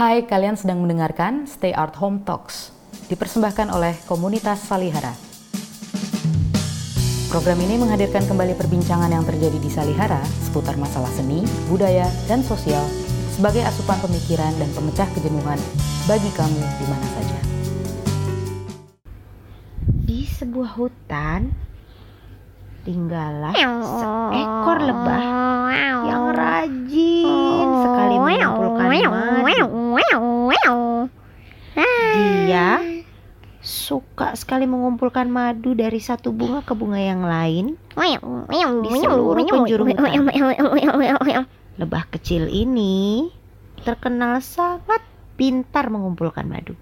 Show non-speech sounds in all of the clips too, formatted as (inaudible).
Hai, kalian sedang mendengarkan Stay Art Home Talks, dipersembahkan oleh komunitas Salihara. Program ini menghadirkan kembali perbincangan yang terjadi di Salihara seputar masalah seni, budaya, dan sosial sebagai asupan pemikiran dan pemecah kejenuhan bagi kamu di mana saja. Di sebuah hutan tinggallah seekor lebah yang rajin sekali mengumpulkan madu. Dia suka sekali mengumpulkan madu dari satu bunga ke bunga yang lain di seluruh penjuru hutan. Lebah kecil ini terkenal sangat pintar mengumpulkan madu.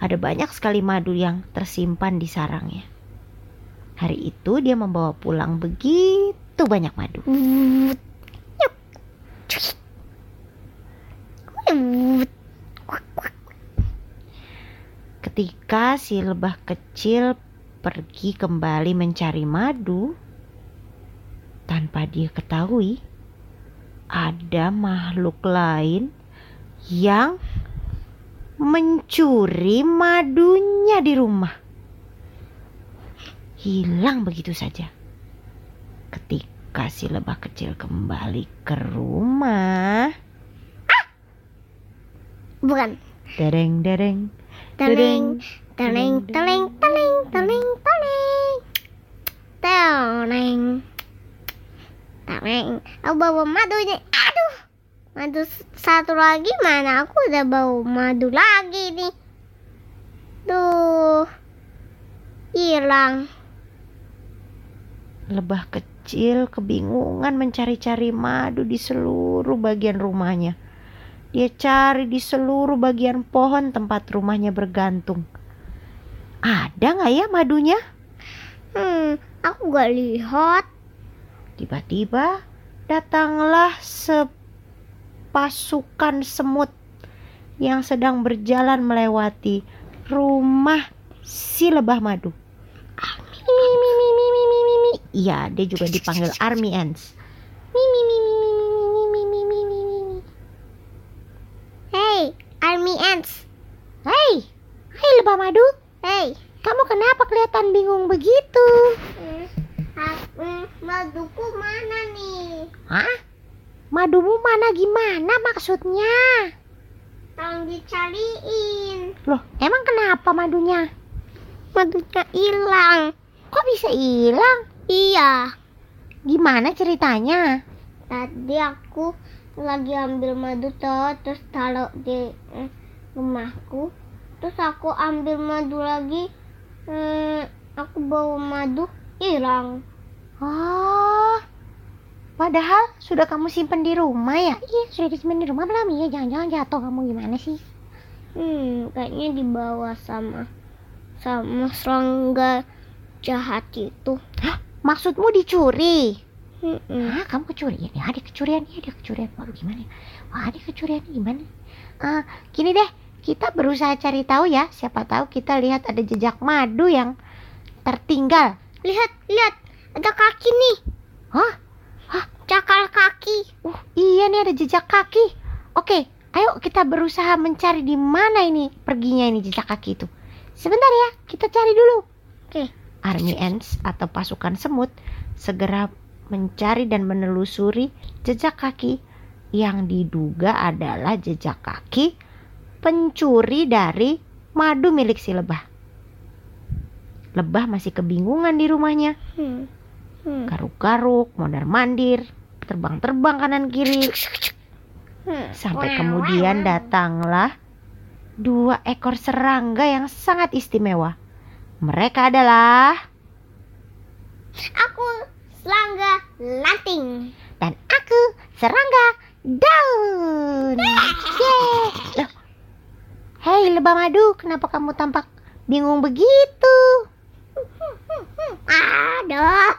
Ada banyak sekali madu yang tersimpan di sarangnya. Hari itu dia membawa pulang begitu banyak madu. Ketika si lebah kecil pergi kembali mencari madu, tanpa dia ketahui, ada makhluk lain yang mencuri madunya di rumah. Hilang begitu saja. Ketika si lebah kecil kembali ke rumah, Bukan. dereng dereng, Teleng, teleng, teleng, teleng, teleng, teleng. Teleng. Teleng. Aku bawa madunya. Aduh. Madu satu lagi mana? Aku udah bawa madu lagi nih. Tuh. Hilang. lebah kecil kebingungan mencari-cari madu di seluruh bagian rumahnya. Dia cari di seluruh bagian pohon tempat rumahnya bergantung. Ada nggak ya madunya? Hmm, aku gak lihat. Tiba-tiba datanglah sepasukan semut yang sedang berjalan melewati rumah si lebah madu. Mi, mi, mi, mi, mi, mi, mi, mi. Iya, dia juga dipanggil army ants. Lebah madu, Hey. kamu kenapa kelihatan bingung begitu? Hmm, ah, hmm, maduku mana nih? Hah? Madumu mana gimana maksudnya? Tolong dicariin. Loh, emang kenapa madunya? Madunya hilang. Kok bisa hilang? Iya. Gimana ceritanya? Tadi aku lagi ambil madu tuh, terus taruh di eh, rumahku. Terus aku ambil madu lagi. Hmm, aku bawa madu hilang. Oh, padahal sudah kamu simpan di rumah ya? Iya, sudah disimpan di rumah belum? Iya, jangan-jangan jatuh kamu gimana sih? Hmm, kayaknya dibawa sama sama serangga jahat itu. Maksudmu dicuri? Hmm, Hah, kamu kecurian? Ya, ada kecurian, ya, ada kecurian. Waduh, gimana? ya? Wah, ada kecurian gimana? Ah, gini deh, kita berusaha cari tahu ya. Siapa tahu kita lihat ada jejak madu yang tertinggal. Lihat, lihat, ada kaki nih. Hah? Cakar kaki. Uh, iya nih ada jejak kaki. Oke, ayo kita berusaha mencari di mana ini perginya ini jejak kaki itu. Sebentar ya, kita cari dulu. Oke. Army ants atau pasukan semut segera mencari dan menelusuri jejak kaki yang diduga adalah jejak kaki pencuri dari madu milik si lebah. Lebah masih kebingungan di rumahnya. Hmm. Hmm. Garuk-garuk, mondar-mandir, terbang-terbang kanan kiri. Hmm. Sampai kemudian datanglah dua ekor serangga yang sangat istimewa. Mereka adalah Aku serangga lanting. dan aku serangga daun. Yeay. Loh. Hei lebah madu, kenapa kamu tampak bingung begitu? Ada.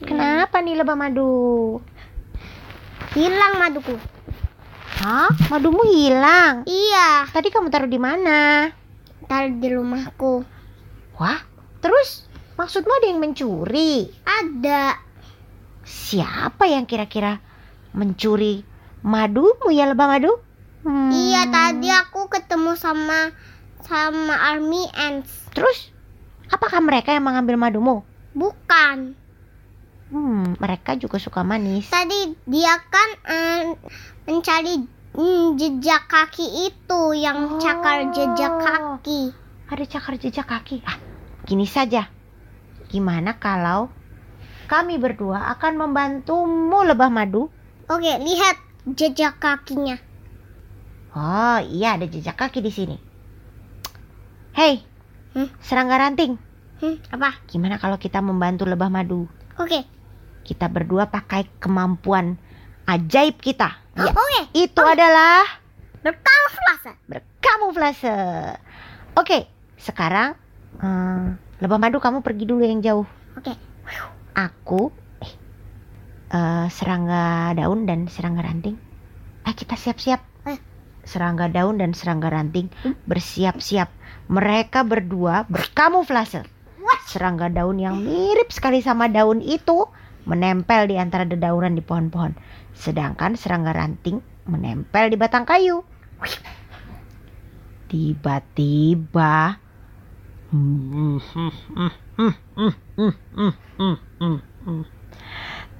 Kenapa nih lebah madu? Hilang maduku. Hah? Madumu hilang. Iya. Tadi kamu taruh di mana? Taruh di rumahku. Wah, terus maksudmu ada yang mencuri? Ada. Siapa yang kira-kira mencuri madumu ya lebah madu? Hmm. Iya, tadi aku ketemu sama sama army ants. Terus, apakah mereka yang mengambil madumu? Bukan. Hmm, mereka juga suka manis. Tadi dia kan eh, mencari mm, jejak kaki itu yang cakar jejak Oh. kaki. Ada cakar jejak kaki. Ah, gini saja. Gimana kalau kami berdua akan membantumu lebah madu? Oke, lihat jejak kakinya. Oh, iya ada jejak kaki di sini. Hei, Hmm? serangga ranting. Hmm, apa? Gimana kalau kita membantu lebah madu? Oke. Kita berdua pakai kemampuan ajaib kita. Ya, Oke. itu adalah Berkamuflase. berkamuflase. Oke, sekarang eh, lebah madu kamu pergi dulu yang jauh. Oke. Aku eh, eh, serangga daun dan serangga ranting. Eh kita siap-siap. Serangga daun dan serangga ranting bersiap-siap. Mereka berdua berkamuflase. Serangga daun yang mirip sekali sama daun itu menempel di antara dedaunan di pohon-pohon. Sedangkan serangga ranting menempel di batang kayu. Tiba-tiba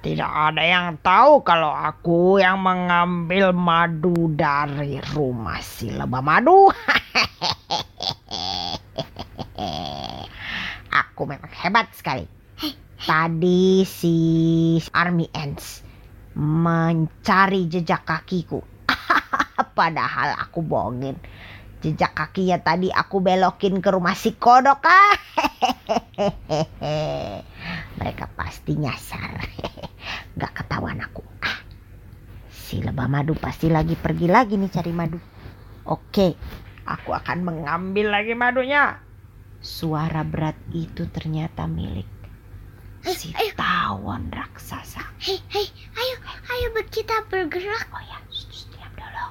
Tidak ada yang tahu kalau aku yang mengambil madu dari rumah si lebah madu. (laughs) Aku memang hebat sekali. Tadi si Army Ants mencari jejak kakiku. (laughs) Padahal aku bohongin. Jejak kakinya tadi aku belokin ke rumah si kodok. (laughs) Mereka pasti nyasar. Gak ketahuan aku. Ah, si lebah madu pasti lagi pergi lagi nih cari madu. Oke, aku akan mengambil lagi madunya. Suara berat itu ternyata milik si ayo. tawon raksasa. Hei, hei, ayo, ayo kita bergerak. Oh ya, setiap dulu.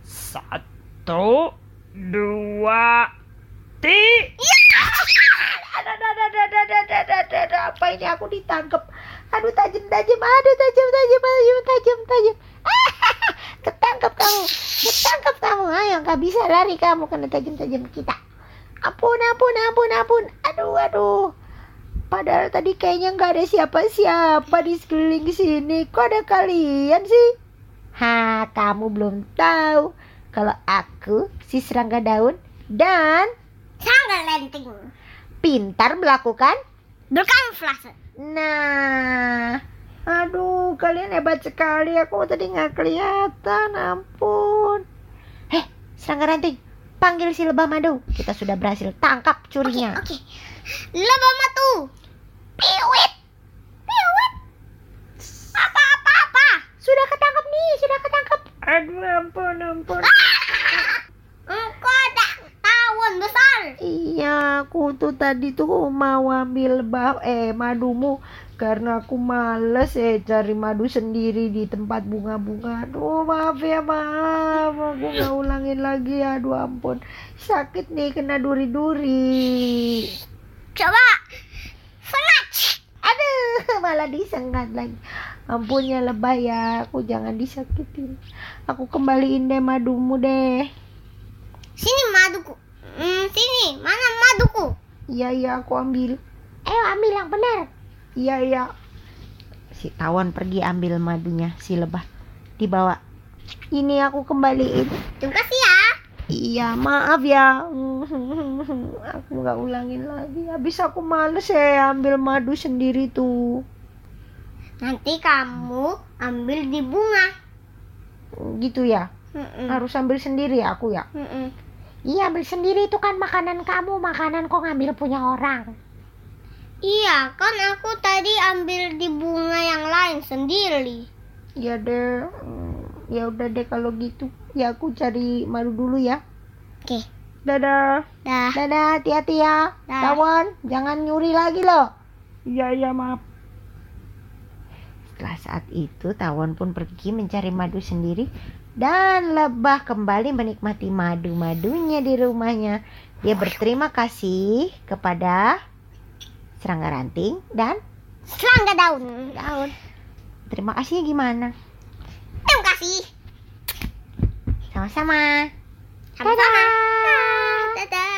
Satu, dua, tiga. Ya! Apa ini aku ditangkap? Aduh tajam, tajam, aduh tajam, tajam, tajam, tajam, tajam. (laughs) Ketangkap kamu, ketangkap kamu. Ayo, nggak bisa lari kamu karena tajam-tajam kita. Ampun, ampun, ampun, ampun. Aduh, aduh. Padahal tadi kayaknya nggak ada siapa-siapa di sekeliling sini. Kok ada kalian sih? Ha, kamu belum tahu kalau aku si serangga daun dan Sangat lenting. pintar melakukan. Berkamuflase. Nah, aduh, kalian hebat sekali. Aku tadi nggak kelihatan, ampun. Heh, serangga ranting, panggil si lebah madu. Kita sudah berhasil tangkap Oke, curinya. oke. Lebah matu. Piwit. Piwit. Apa, apa, apa? Sudah ketangkap nih, sudah ketangkap. Aduh, ampun, ampun. Engkau ada tawon besar. Iya, aku tuh tadi tuh mau ambil bah eh madumu karena aku males eh cari madu sendiri di tempat bunga-bunga. Aduh, maaf ya, maaf. Aku nggak (laughs) ulangin lagi. Aduh, ampun. Sakit nih kena duri-duri. Coba. Snatch. Aduh, (laughs) malah disengat lagi. Ampun ya lebah ya, aku jangan disakitin. Aku kembaliin deh madumu deh. Sini maduku. Hmm, sini. Mana? Iya, iya, aku ambil. Ayo ambil yang benar. Iya, iya. Si tawon pergi ambil madunya, si lebah. Dibawa. Ini aku kembaliin. Terima kasih ya. Iya, maaf ya. (laughs) aku nggak ulangin lagi. Habis aku males ya ambil madu sendiri tuh. Nanti kamu ambil di bunga. Gitu ya. Mm-mm. Harus ambil sendiri ya aku ya. Mm-mm. Iya, ambil sendiri itu kan makanan kamu. Makanan kok ngambil punya orang. Iya, kan aku tadi ambil di bunga yang lain sendiri. Ya deh. Hmm, Ya udah deh kalau gitu. Ya aku cari madu dulu ya. Oke. Dadah. Dah. Dadah, hati-hati ya. Dah. Tawon, jangan nyuri lagi loh. Iya, iya, maaf. Setelah saat itu, tawon pun pergi mencari madu sendiri dan lebah kembali menikmati madu-madunya di rumahnya. Dia berterima kasih kepada serangga ranting dan serangga daun. Daun. Terima kasih gimana? Terima kasih. Sama-sama. Sama-sama. Dadah.